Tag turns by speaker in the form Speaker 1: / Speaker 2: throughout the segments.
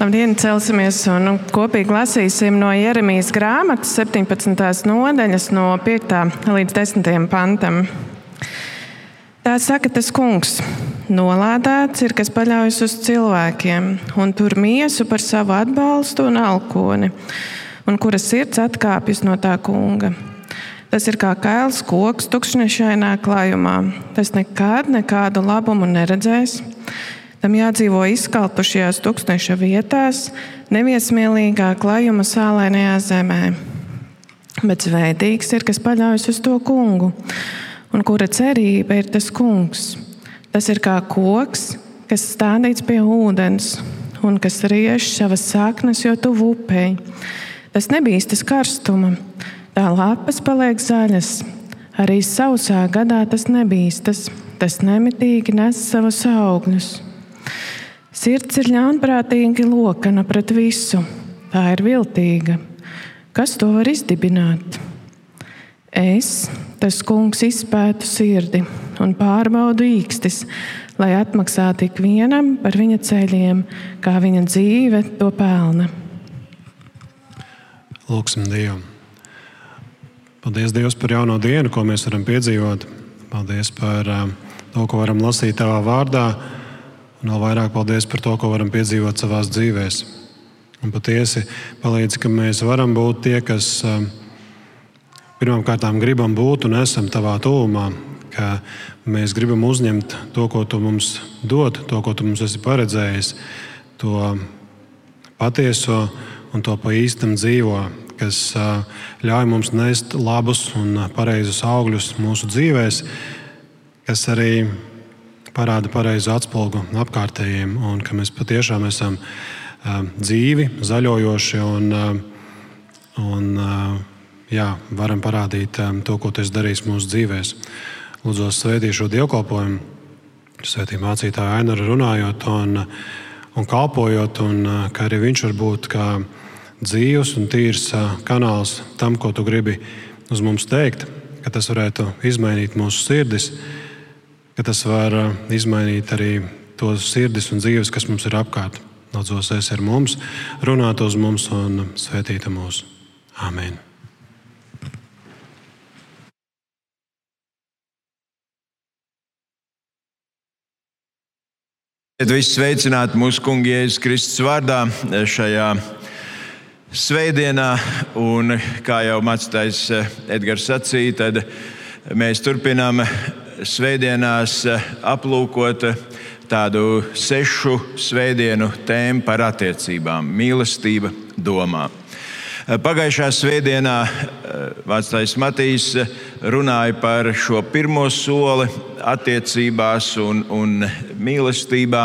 Speaker 1: Labdien, celsimies un kopīgi lasīsim no Jeremijas grāmatas 17. nodaļas, no 5. līdz 10. pantam. Tā saka tas kungs. Nolādēts ir, kas paļaujas uz cilvēkiem, un tur miesu par savu atbalstu un alkoni, un kuras sirds atkāpjas no tā kunga. Tas ir kā kails koks tukšņašainā klājumā. Tas nekad nekādu labumu neredzēs Tam jādzīvo izkalpušajās tūkstoša vietās, neviesmīlīgā klājuma sālainajā zemē. Bet svētīgs ir, kas paļaujas uz to kungu, un kura cerība ir tas kungs. Tas ir kā koks, kas stādīts pie ūdens un kas riež savas saknes, jo tuvu upei. Tas nebīstas karstuma, tā lapas paliek zaļas. Arī sausā gadā tas nebīstas, tas nemitīgi nes savus augļus. Sirds ir ļaunprātīgi lokana pret visu. Tā ir viltīga. Kas to var izdibināt? Es, tas kungs, izpētu sirdi un pārbaudu īkstis, lai atmaksātu ikvienam par viņa ceļiem, kā viņa dzīve to pelna.
Speaker 2: Lūksim Dievu. Paldies Dievam par jauno dienu, ko mēs varam piedzīvot. Paldies par uh, to, ko varam lasīt Tavā vārdā Un vēl vairāk paldies par to, ko varam piedzīvot savā dzīvēm. Un patiesi palīdz, ka mēs varam būt tie, kas um, pirmkārt gribam būt un esam tavā tuvumā, ka mēs gribam uzņemt to, ko tu mums dod, to, ko tu mums esi paredzējis, to patieso un to pa īstam dzīvo, kas uh, ļauj mums nest labus un pareizus augļus mūsu dzīvēm, kas arī parāda pareizu atspulgu apkārtējiem, un ka mēs patiešām esam dzīvi, zaļojoši un, un jā, varam parādīt to, ko tas darīs mūsu dzīvēm. Lūdzu, svētī šo dievkalpojumu, svētī mācītāju Ainaru runājot un, un kalpojot, un ka arī viņš var būt kā dzīves un tīrs kanāls tam, ko tu gribi uz mums teikt, ka tas varētu izmainīt mūsu sirdis ka tas var uh, izmainīt arī tos sirdis un dzīves, kas mums ir apkārt. Lūdzos, es ar mums, runāt uz mums un svētīt mūs. Amen!
Speaker 3: Visi sveicināti mūsu kungi Jēzus Kristus vārdā šajā svētdienā. Un, kā jau mācītājs Edgars sacīja, tad mēs turpinām svētdienās eh, aplūkot eh, tādu sešu svētdienu tēmu par attiecībām - mīlestība domā. Eh, pagājušā svētdienā Vācijas Matīs runāja par šo pirmo soli attiecībās un, un mīlestībā,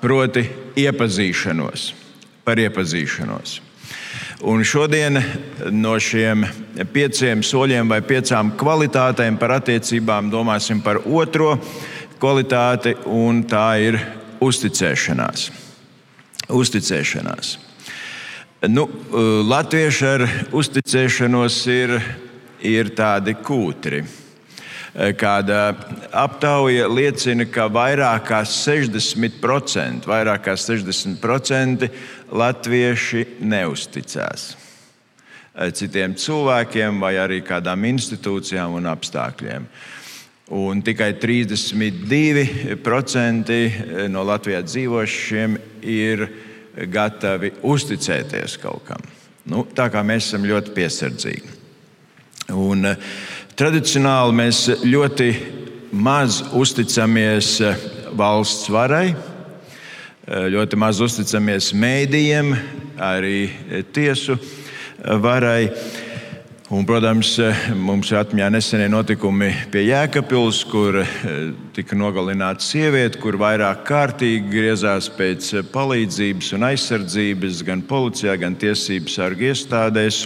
Speaker 3: proti, iepazīšanos, par iepazīšanos. Un šodien no šiem pieciem soļiem vai piecām kvalitātēm par attiecībām domāsim par otro kvalitāti, un tā ir uzticēšanās. uzticēšanās. Nu, Latvieši ar uzticēšanos ir, ir tādi kūtri. Kāda aptauja liecina, ka vairāk kā 60%, vairāk kā 60% latvieši neusticās eh, citiem cilvēkiem vai arī kādām institūcijām un apstākļiem. Un tikai 32% eh, no Latvijā dzīvošiem ir gatavi uzticēties kaut kam. Nu, tā kā mēs esam ļoti piesardzīgi. Un, uh, tradicionāli mēs ļoti maz uzticamies valsts varai, ļoti maz uzticamies mēdījiem, arī tiesu varai. Un, protams, mums ir atmiņā nesenie notikumi pie Jēkabils, kur tika nogalināta sieviete, kur vairāk kārtīgi griezās pēc palīdzības un aizsardzības gan policijā, gan tiesību sargu iestādēs.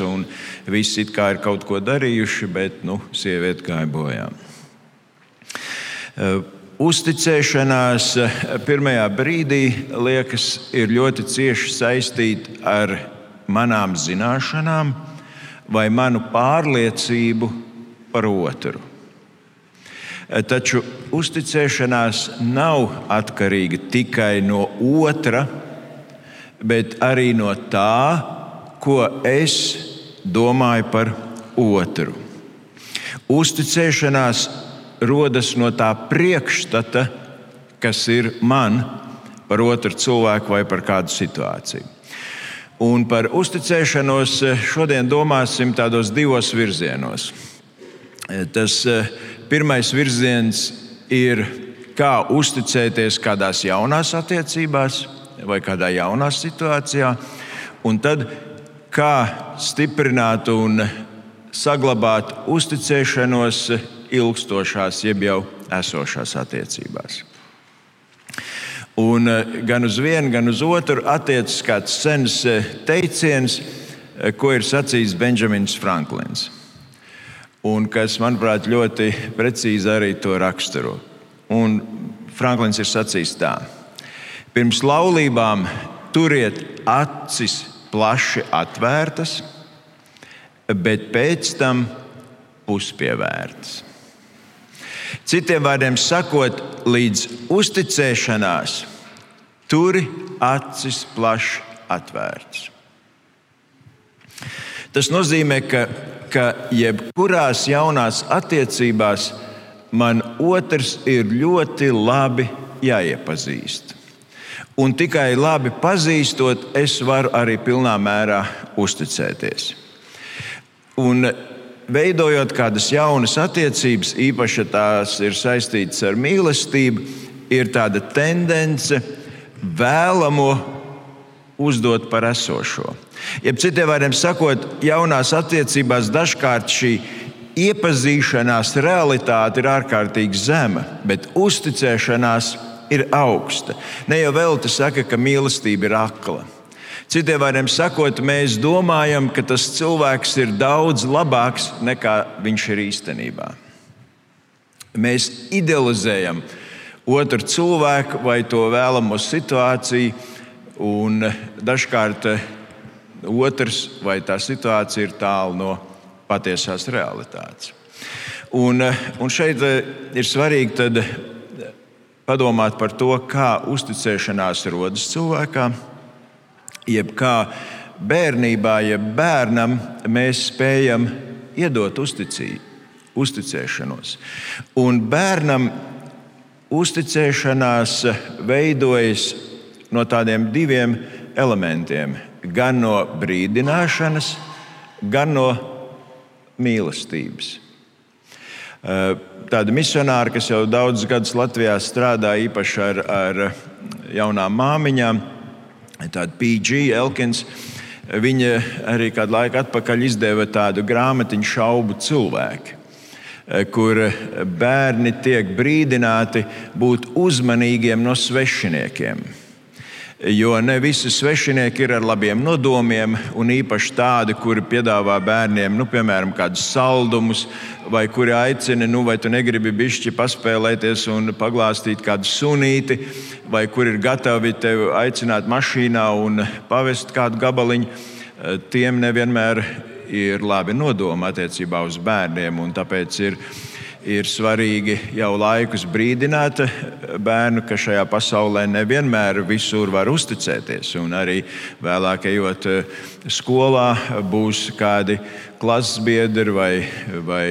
Speaker 3: Visi it kā ir kaut ko darījuši, bet nu, sieviete gāja bojā. Uzticēšanās eh, pirmajā brīdī liekas, ir ļoti cieši saistīta ar manām zināšanām vai manu pārliecību par otru. Taču uzticēšanās nav atkarīga tikai no otra, bet arī no tā, ko es domāju par otru. Uzticēšanās rodas no tā priekšstata, kas ir man par otru cilvēku vai par kādu situāciju. Un par uzticēšanos šodien domāsim tādos divos virzienos. Tas eh, pirmais virziens ir, kā uzticēties kādās jaunās attiecībās vai kādā jaunā situācijā, un tad kā stiprināt un saglabāt uzticēšanos ilgstošās, jeb jau esošās attiecībās. Un eh, gan uz vienu, gan uz otru attiecas kāds sens eh, teiciens, eh, ko ir sacījis Benjamins Franklins. Un kas, manuprāt, ļoti precīzi arī to raksturo. Un Franklins ir sacījis tā: Pirms laulībām turiet acis plaši atvērtas, bet pēc tam puspievērtas. Citiem vārdiem sakot, līdz uzticēšanās turi acis plaši atvērtas. Tas nozīmē, ka, ka jebkurās jaunās attiecībās man otrs ir ļoti labi jāiepazīst. Un tikai labi pazīstot, es varu arī pilnā mērā uzticēties. Un veidojot kādas jaunas attiecības, īpaši tās ir saistītas ar mīlestību, ir tāda tendence vēlamo uzdot par esošo. Jeb citiem vārdiem sakot, jaunās attiecībās dažkārt šī iepazīšanās realitāte ir ārkārtīgi zema, bet uzticēšanās ir augsta. Ne jau vēl te saka, ka mīlestība ir akla. Citiem vārdiem sakot, mēs domājam, ka tas cilvēks ir daudz labāks nekā viņš ir īstenībā. Mēs idealizējam otru cilvēku vai to vēlamo situāciju, un dažkārt otrs vai tā situācija ir tālu no patiesās realitātes. Un, un šeit ir svarīgi padomāt par to, kā uzticēšanās rodas cilvēkam jeb kā bērnībā, jeb bērnam, mēs spējam iedot uzticību, uzticēšanos. Un bērnam uzticēšanās veidojas no tādiem diviem elementiem - gan no brīdināšanas, gan no mīlestības. Tāda misionāra, kas jau daudzus gadus Latvijā strādā īpaši ar, ar jaunām māmiņām, tāda PG Elkins. Viņa arī kādu laiku atpakaļ izdeva tādu grāmatiņu šaubu cilvēku kur bērni tiek brīdināti būt uzmanīgiem no svešiniekiem. Jo ne visi svešinieki ir ar labiem nodomiem, un īpaši tādi, kuri piedāvā bērniem, nu, piemēram, kādus saldumus, vai kuri aicina, nu, vai tu negribi bišķi paspēlēties un paglāstīt kādu sunīti, vai kur ir gatavi tevi aicināt mašīnā un pavest kādu gabaliņu. Tiem nevienmēr ir labi nodomi attiecībā uz bērniem, un tāpēc ir ir svarīgi jau laikus brīdināt bērnu, ka šajā pasaulē nevienmēr visur var uzticēties. Un arī vēlāk, ejot eh, skolā, būs kādi klases biedri vai, vai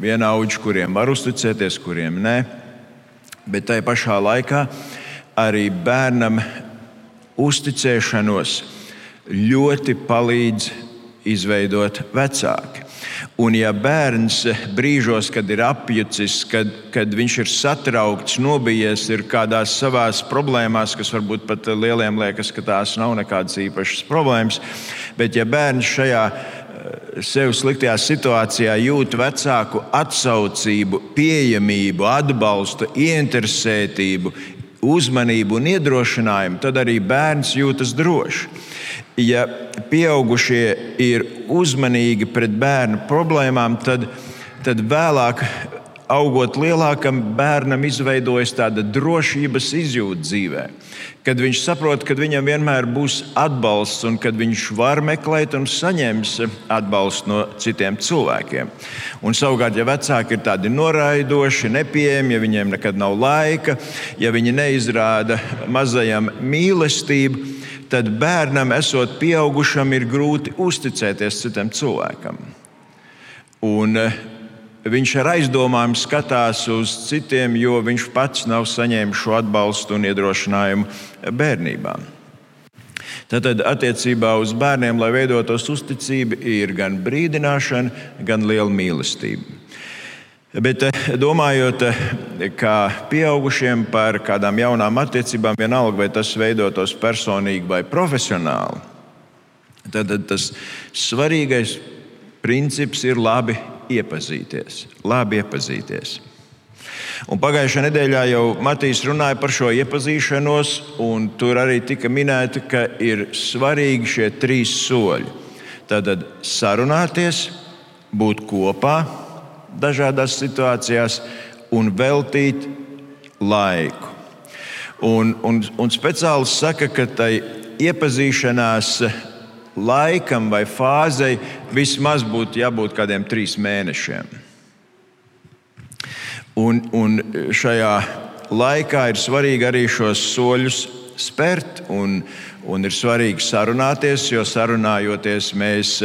Speaker 3: vienaudži, kuriem var uzticēties, kuriem nē. Bet tajā pašā laikā arī bērnam uzticēšanos ļoti palīdz izveidot vecāki. Un, ja bērns brīžos, kad ir apjucis, kad, kad viņš ir satraukts, nobijies, ir kādās savās problēmās, kas varbūt pat lieliem liekas, ka tās nav nekādas īpašas problēmas, bet ja bērns šajā eh, sev sliktajā situācijā jūt vecāku atsaucību, pieejamību, atbalstu, ieinteresētību, uzmanību un iedrošinājumu, tad arī bērns jūtas droši ja pieaugušie ir uzmanīgi pret bērnu problēmām, tad, tad vēlāk, augot lielākam, bērnam izveidojas tāda drošības izjūta dzīvē. Kad viņš saprot, ka viņam vienmēr būs atbalsts un kad viņš var meklēt un saņems atbalstu no citiem cilvēkiem. Un, savukārt, ja vecāki ir tādi noraidoši, nepieejami, ja viņiem nekad nav laika, ja viņi neizrāda mazajam mīlestību, tad bērnam, esot pieaugušam, ir grūti uzticēties citam cilvēkam. Un eh, viņš ar aizdomām skatās uz citiem, jo viņš pats nav saņēmis šo atbalstu un iedrošinājumu bērnībā. Tātad attiecībā uz bērniem, lai veidotos uzticība, ir gan brīdināšana, gan liela mīlestība. Bet eh, domājot, eh, kā pieaugušiem par kādām jaunām attiecībām, vienalga vai tas veidotos personīgi vai profesionāli, tad tas svarīgais princips ir labi iepazīties. Labi iepazīties. Un pagājušajā nedēļā jau Matīs runāja par šo iepazīšanos, un tur arī tika minēta, ka ir svarīgi šie trīs soļi. Tātad sarunāties, būt kopā dažādās situācijās un veltīt laiku. Un, un, un speciālists saka, ka tai iepazīšanās laikam vai fāzei vismaz būtu jābūt kādiem trīs mēnešiem. Un, un šajā laikā ir svarīgi arī šos soļus spērt, un, un ir svarīgi sarunāties, jo sarunājoties mēs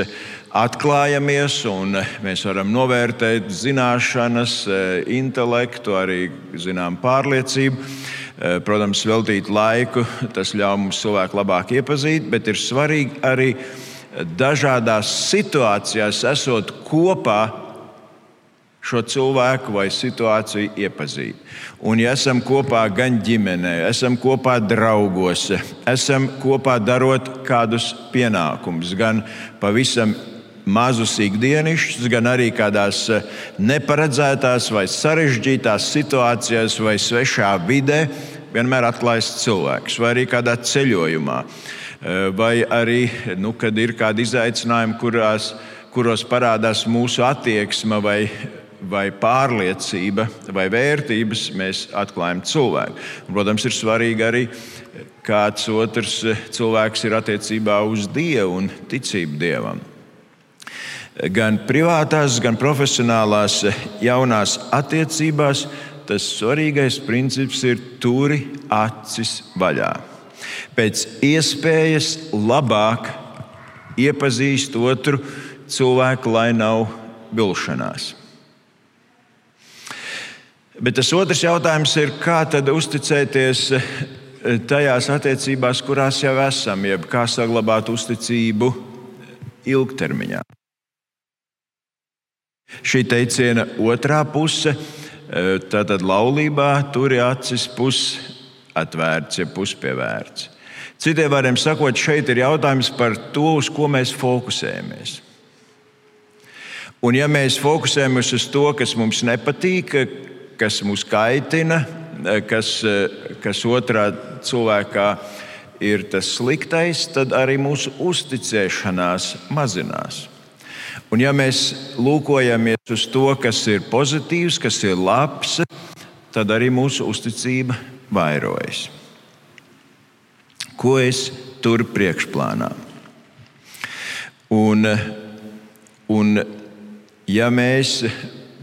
Speaker 3: atklājamies un mēs varam novērtēt zināšanas, intelektu, arī zinām, pārliecību. Protams, veltīt laiku, tas ļauj mums cilvēku labāk iepazīt, bet ir svarīgi arī dažādās situācijās, esot kopā, šo cilvēku vai situāciju iepazīt. Un, ja esam kopā gan ģimenē, esam kopā draugos, esam kopā darot kādus pienākumus, gan pavisam mazus ikdienišķus, gan arī kādās eh, neparedzētās vai sarežģītās situācijās vai svešā vidē, vienmēr atklājas cilvēks, vai arī kādā ceļojumā, eh, vai arī, nu, kad ir kādi izaicinājumi, kurās, kuros parādās mūsu attieksme vai, vai pārliecība vai vērtības, mēs atklājam cilvēku. Protams, ir svarīgi arī, kāds otrs cilvēks ir attiecībā uz Dievu un ticību Dievam gan privātās, gan profesionālās jaunās attiecībās, tas svarīgais princips ir turi acis vaļā. Pēc iespējas labāk iepazīst otru cilvēku, lai nav vilšanās. Bet tas otrs jautājums ir, kā tad uzticēties tajās attiecībās, kurās jau esam, jeb kā saglabāt uzticību ilgtermiņā. Šī teiciena otrā puse, e, tātad laulībā tur ir acis pusatvērts, ja puspievērts. Citiem vārdiem sakot, šeit ir jautājums par to, uz ko mēs fokusējamies. Un, ja mēs fokusējamies uz to, kas mums nepatīk, kas mūs kaitina, kas, kas otrā cilvēkā ir tas sliktais, tad arī mūsu uzticēšanās mazinās. Un ja mēs lūkojamies uz to, kas ir pozitīvs, kas ir labs, tad arī mūsu uzticība vairojas. Ko es turu priekšplānā? Un, un ja mēs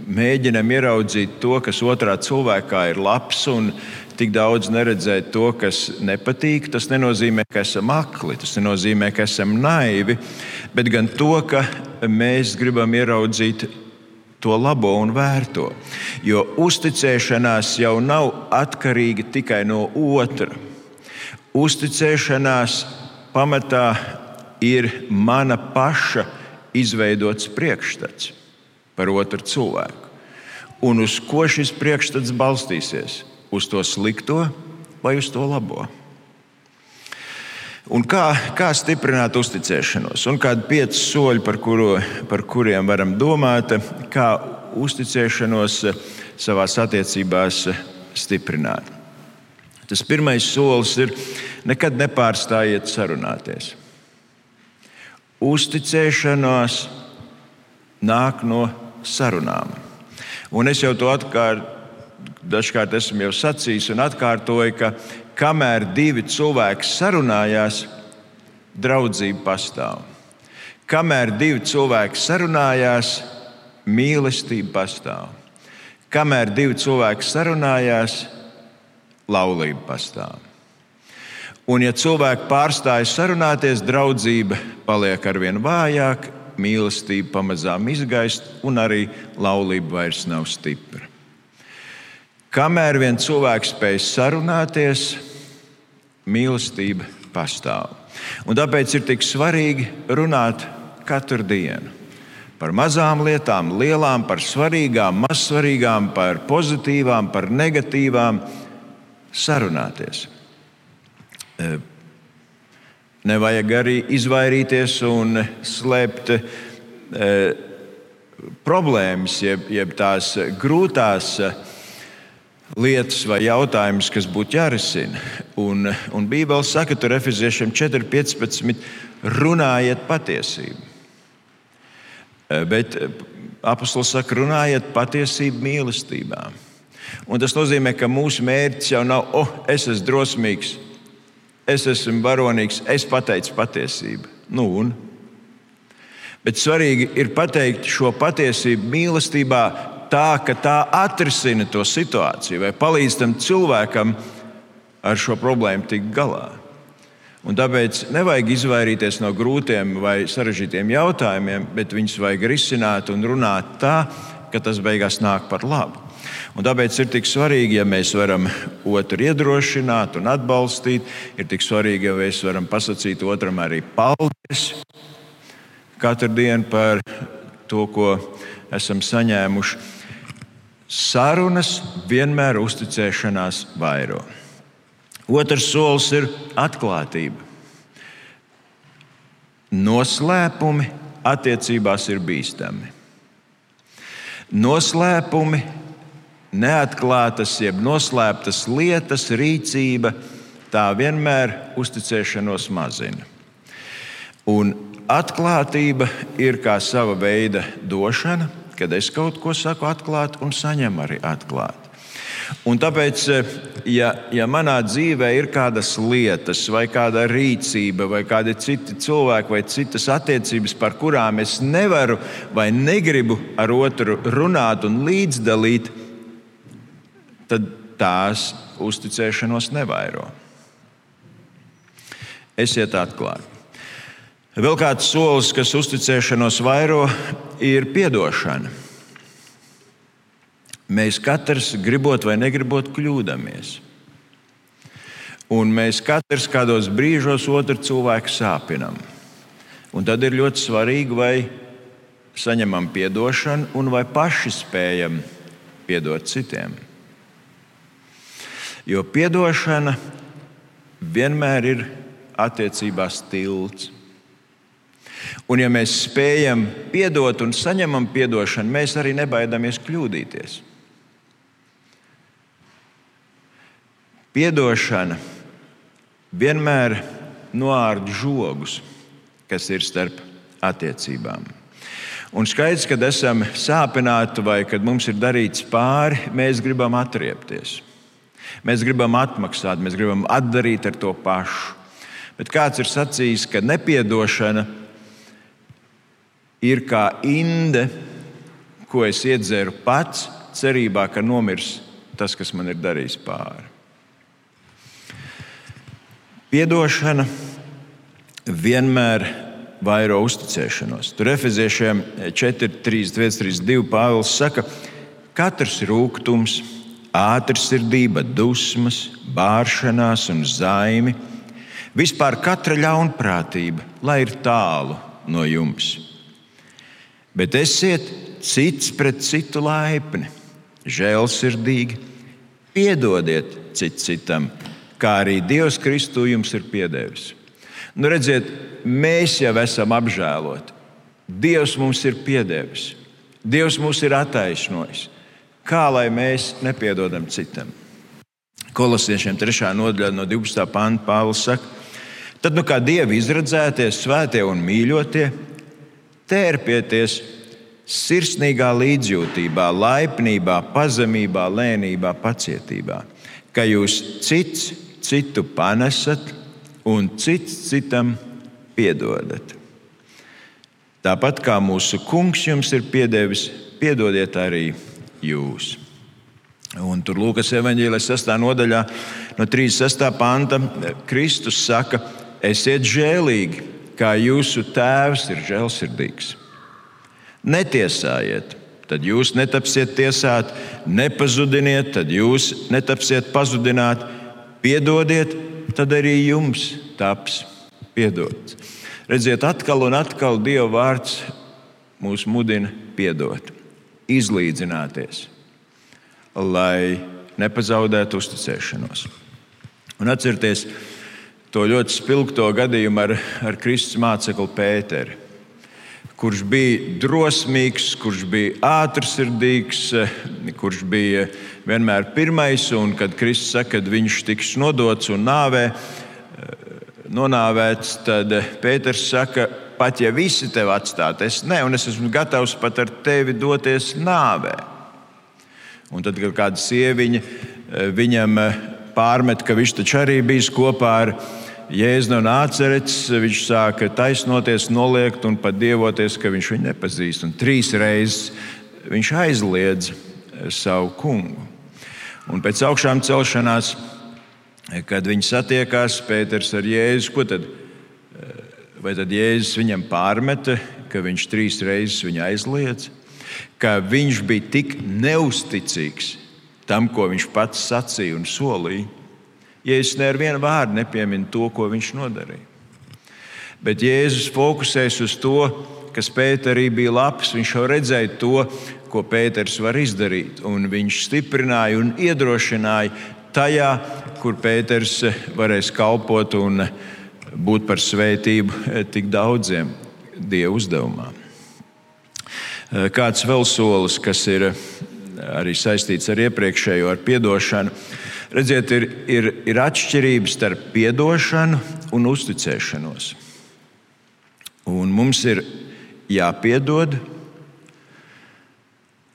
Speaker 3: mēģinam ieraudzīt to, kas otrā cilvēkā ir labs, un tik daudz neredzēt to, kas nepatīk, tas nenozīmē, ka esam akli, tas nenozīmē, ka esam naivi, bet gan to, ka mēs gribam ieraudzīt to labo un vērto. Jo uzticēšanās jau nav atkarīga tikai no otra. Uzticēšanās pamatā ir mana paša izveidots priekšstats par otru cilvēku. Un uz ko šis priekšstats balstīsies? uz to slikto vai uz to labo. Un kā, kā stiprināt uzticēšanos? Un kādi pieci soļi, par, kuru, par kuriem varam domāt, kā uzticēšanos savā attiecībās stiprināt. Tas pirmais solis ir nekad nepārstājiet sarunāties. Uzticēšanās nāk no sarunām. Un es jau to atkārtoju dažkārt esmu jau sacījis un atkārtoju, ka kamēr divi cilvēki sarunājās, draudzība pastāv. Kamēr divi cilvēki sarunājās, mīlestība pastāv. Kamēr divi cilvēki sarunājās, laulība pastāv. Un, ja cilvēki pārstāj sarunāties, draudzība paliek arvien vājāka, mīlestība pamazām izgaist, un arī laulība vairs nav stipra. Kamēr vien cilvēks spēj sarunāties, mīlestība pastāv. Un tāpēc ir tik svarīgi runāt katru dienu par mazām lietām, lielām, par svarīgām, mazsvarīgām, par pozitīvām, par negatīvām. Sarunāties. E, nevajag arī izvairīties un slēpt e, problēmas, jeb, jeb tās grūtās lietas vai jautājumus, kas būtu jārisina. Un, un Bībele saka, tur Efeziešiem 4,15. runājiet patiesību. Eh, bet eh, apustulis saka, runājiet patiesību mīlestībā. Un tas nozīmē, ka mūsu mērķis jau nav, oh, es esmu drosmīgs, es esmu varonīgs, es pateicu patiesību. Nu, un? Bet svarīgi ir pateikt šo patiesību mīlestībā, tā, ka tā atrisina to situāciju vai palīdz tam cilvēkam ar šo problēmu tikt galā. Un tāpēc nevajag izvairīties no grūtiem vai sarežģītiem jautājumiem, bet viņus vajag risināt un runāt tā, ka tas beigās nāk par labu. Un tāpēc ir tik svarīgi, ja mēs varam otru iedrošināt un atbalstīt. Ir tik svarīgi, ja mēs varam pasakīt otram arī paldies katru dienu par to, ko esam saņēmuši. Sarunas vienmēr uzticēšanās vairo. Otrs solis ir atklātība. Noslēpumi attiecībās ir bīstami. Noslēpumi, neatklātas, jeb noslēptas lietas, rīcība, tā vienmēr uzticēšanos mazina. Un atklātība ir kā sava veida došana, kad es kaut ko saku atklāti un saņemu arī atklāti. Un tāpēc, eh, ja, ja manā dzīvē ir kādas lietas, vai kāda rīcība, vai kādi citi cilvēki, vai citas attiecības, par kurām es nevaru vai negribu ar otru runāt un līdzdalīt, tad tās uzticēšanos nevairo. Esiet atklāti. Vēl kāds solis, kas uzticēšanos vairo, ir atdošana. Mēs katrs gribot vai negribot kļūdāmies. Un mēs katrs kādos brīžos otru cilvēku sāpinam. Un tad ir ļoti svarīgi, vai saņemam atdošanu, un vai paši spējam piedot citiem. Jo atdošana vienmēr ir attiecībās tilts. Un, ja mēs spējam piedot un saņemam atdošanu, mēs arī nebaidāmies kļūdīties. Piedošana vienmēr noārda žogus, kas ir starp attiecībām. Un skaidrs, kad esam sāpināti vai kad mums ir darīts pāri, mēs gribam atriepties. Mēs gribam atmaksāt, mēs gribam atdarīt ar to pašu. Bet kāds ir sacījis, ka nepiedošana ir ir kā inde, ko es iedzeru pats, cerībā, ka nomirs tas, kas man ir darījis pāri. Piedošana vienmēr vairo uzticēšanos. Tur Efeziešiem 4, 3, 3, 2 Pāvils saka, ka katrs rūkums, ātrsirdība, dusmas, bāršanās un zaimi, vispār katra ļaunprātība, lai ir tālu no jums bet esiet cits pret citu laipni, žēlsirdīgi, piedodiet cits citam, kā arī Dievs Kristu jums ir piedevis. Nu, redziet, mēs jau esam apžēloti. Dievs mums ir piedevis, Dievs mūs ir attaisnojis. Kā lai mēs nepiedodam citam? Kolosiešiem 3. nodaļā no 12. panta Pāvils saka, tad nu kā dievi izredzētie, svētie un mīļotie, Tērpieties sirsnīgā līdzjūtībā, laipnībā, pazemībā, lēnībā, pacietībā, ka jūs cits citu panesat un cits citam piedodat. Tāpat kā mūsu kungs jums ir piedevis, piedodiet arī jūs. Un tur Lūkas evanģēlijas 6. nodaļā, no 36. panta, Kristus saka, esiet žēlīgi, kā jūsu tēvs ir žēlsirdīgs. Netiesājiet, tad jūs netapsiet tiesāt, nepazudiniet, tad jūs netapsiet pazudināt, piedodiet, tad arī jums taps piedots. Redziet, atkal un atkal Dieva vārds mūs mudina piedot, izlīdzināties, lai nepazaudētu uzticēšanos. Un atcerieties to ļoti spilgto gadījumu ar, ar Kristus mācekli Pēteri, kurš bija drosmīgs, kurš bija ātrsirdīgs, kurš bija vienmēr pirmais, un kad Kristus saka, ka viņš tiks nodots un nāvē, nonāvēts, tad Pēters saka, pat ja visi tevi atstātu, es ne, un es esmu gatavs pat ar tevi doties nāvē. Un tad, kad kāda sieviņa eh, viņam eh, pārmet, ka viņš taču arī bijis kopā ar Jēzu no Nācerets, viņš sāka taisnoties, noliegt un pat dievoties, ka viņš viņu nepazīst. Un trīs reizes viņš aizliedz eh, savu kungu. Un pēc augšām celšanās kad viņi satiekās, Pēters ar Jēzu, ko tad? Eh, vai tad Jēzus viņam pārmeta, ka viņš trīs reizes viņu aizliedz, ka viņš bija tik neusticīgs tam, ko viņš pats sacīja un solīja. Jēzus ne ar vienu vārdu nepiemina to, ko viņš nodarīja. Bet Jēzus fokusēs uz to, kas Pēterī bija labs. Viņš jau redzēja to, ko Pēters var izdarīt, un viņš stiprināja un iedrošināja tajā, kur Pēters varēs kalpot un būt par svētību tik daudziem Dieva uzdevumā. Kāds vēl solis, kas ir arī saistīts ar iepriekšējo, ar atdošanu, redziet, ir, ir, ir atšķirības starp atdošanu un uzticēšanos. Un mums ir jāpiedod,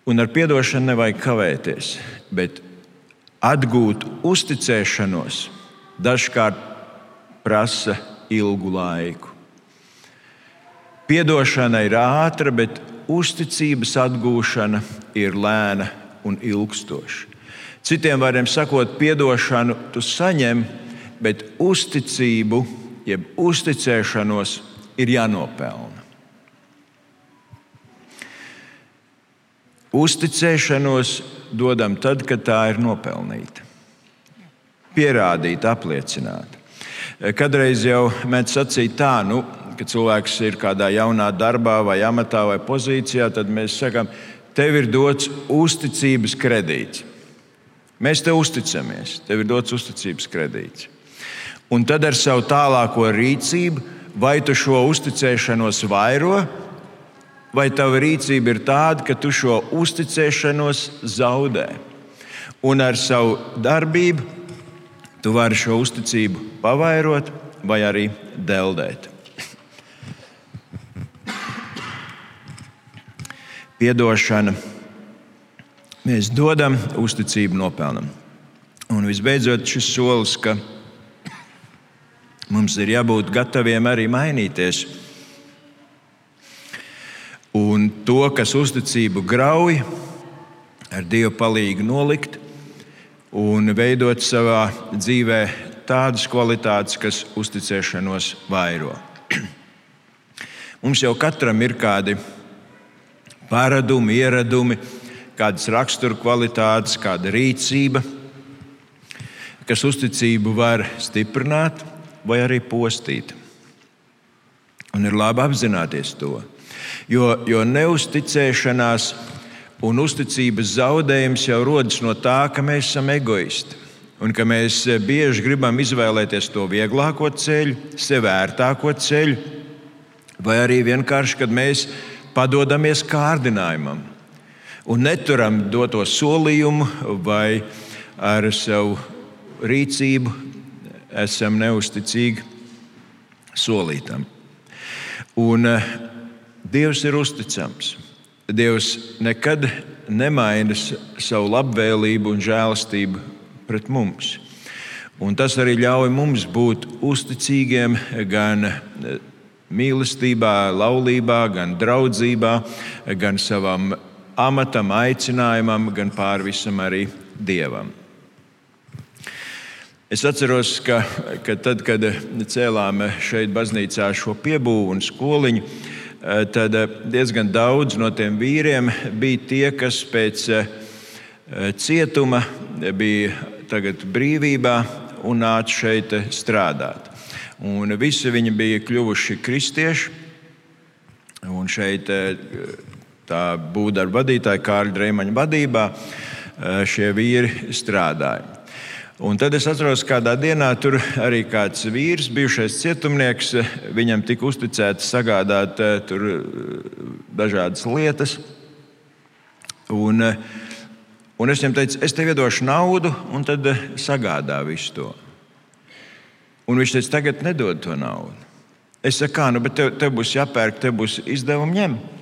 Speaker 3: un ar atdošanu nevajag kavēties. Bet atgūt uzticēšanos dažkārt prasa ilgu laiku. Piedošana ir ātra, bet uzticības atgūšana ir lēna un ilgstoša. Citiem vārdiem sakot, piedošanu tu saņem, bet uzticību, jeb uzticēšanos ir jānopelna. Uzticēšanos dodam tad, kad tā ir nopelnīta, pierādīta, apliecināta. Kadreiz jau mēs sacījām tā, nu, ka cilvēks ir kādā jaunā darbā, vai amatā, vai pozīcijā, tad mēs sakām, tev ir dots uzticības kredīts. Mēs tev uzticamies, tev ir dots uzticības kredīts. Un tad ar savu tālāko rīcību, vai tu šo uzticēšanos vairo, vai tava rīcība ir tāda, ka tu šo uzticēšanos zaudē. Un ar savu darbību tu vari šo uzticību pavairot vai arī deldēt. Piedošana. Mēs dodam, uzticību nopelnam. Un visbeidzot, šis solis, ka mums ir jābūt gataviem arī mainīties Un to, kas uzticību grauj, ar Dieva palīdzību nolikt un veidot savā dzīvē tādas kvalitātes, kas uzticēšanos vairo. Mums jau katram ir kādi paradumi, ieradumi, kādas rakstura kvalitātes, kāda rīcība, kas uzticību var stiprināt vai arī postīt. Un ir labi apzināties to. Jo, jo neusticēšanās un uzticības zaudējums jau rodas no tā, ka mēs esam egoisti. Un ka mēs bieži gribam izvēlēties to vieglāko ceļu, sev vērtāko ceļu, vai arī vienkārši, kad mēs padodamies kārdinājumam un neturam doto solījumu vai ar savu rīcību esam neusticīgi solītam. Un Dievs ir uzticams. Dievs nekad nemaina savu labvēlību un žēlastību pret mums. Un tas arī ļauj mums būt uzticīgiem gan mīlestībā, laulībā, gan draudzībā, gan savam amatam, aicinājumam, gan pār visam arī Dievam. Es atceros, ka, ka tad, kad cēlām šeit baznīcā šo piebūvu un skoliņu, tad diezgan daudz no tiem vīriem bija tie, kas pēc cietuma bija tagad brīvībā un nāca šeit strādāt. Un visi viņi bija kļuvuši kristieši. Un šeit tā būvdarba vadītāja Kārļa Dreimaņa vadībā šie vīri strādāja. Un tad es atceros, kādā dienā tur arī kāds vīrs, bijušais cietumnieks, viņam tika uzticēts sagādāt tur dažādas lietas. Un, Un es viņam teicu, es tev iedošu naudu, un tad sagādā visu to. Un viņš teica, tagad nedod to naudu. Es saku, kā, nu, bet tev, tev būs jāpērk, tev būs izdevumi ņemt.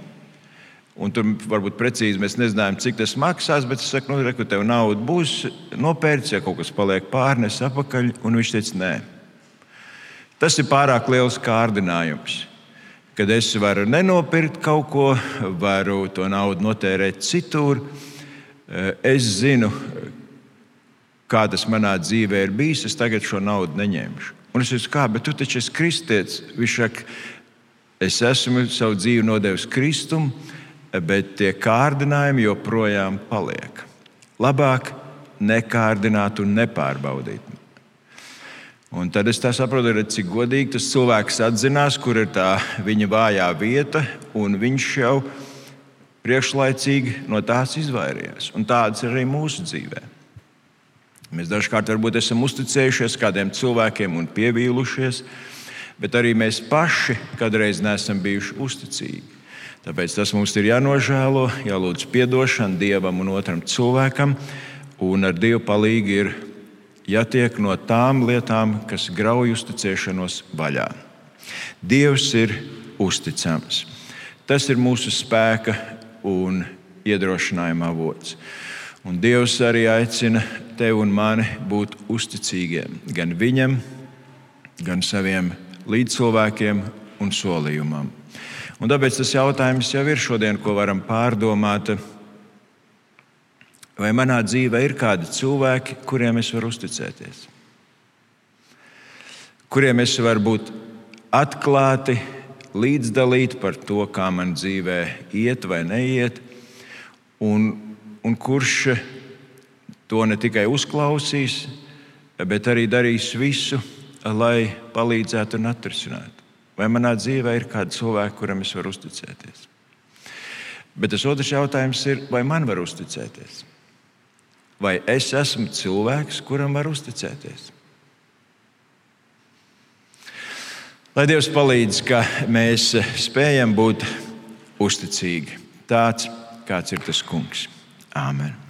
Speaker 3: Un tur varbūt precīzi mēs nezinājām, cik tas maksās, bet es saku, nu, re, tev nauda būs nopērts, ja kaut kas paliek pārnes atpakaļ. Un viņš teica, nē, tas ir pārāk liels kārdinājums. Kad es varu nenopirkt kaut ko, varu to naudu notērēt citur, Eh, es zinu, kā tas manā dzīvē ir bijis, es tagad šo naudu neņemšu. Un es teicu, kā, bet tu taču esi kristietis. Viņš saka, es esmu savu dzīvi nodevis Kristum, bet tie kārdinājumi joprojām paliek. Labāk nekārdināt un nepārbaudīt. Un tad es saprotu, cik godīgi tas cilvēks atzinās, kur ir tā viņa vājā vieta, un viņš jau priekšlaicīgi no tās izvairījās. Un tādas ir arī mūsu dzīvē. Mēs dažkārt varbūt esam uzticējušies kādiem cilvēkiem un pievīlušies, bet arī mēs paši kādreiz neesam bijuši uzticīgi. Tāpēc tas mums ir jānožēlo, jālūdz atdošana Dievam un otram cilvēkam, un ar Dievu palīdzību ir jātiek no tām lietām, kas grauj uzticēšanos vaļā. Dievs ir uzticams. Tas ir mūsu spēka un iedrošinājuma avots. Un Dievs arī aicina tevi un mani būt uzticīgiem gan viņam, gan saviem līdzcilvēkiem un solījumam. Un tāpēc tas jautājums jau ir šodien, ko varam pārdomāt. Vai manā dzīvē ir kādi cilvēki, kuriem es varu uzticēties? Kuriem es varu būt atklāti, līdzdalīt par to, kā man dzīvē iet vai neiet, un, un kurš to ne tikai uzklausīs, bet arī darīs visu, lai palīdzētu un atrisinātu. Vai manā dzīvē ir kādi cilvēki, kuriem es varu uzticēties? Bet tas otrs jautājums ir, vai man var uzticēties? Vai es esmu cilvēks, kuram var uzticēties? Lai Dievs palīdz, ka mēs spējam būt uzticīgi, tāds kāds ir tas kungs. Āmen!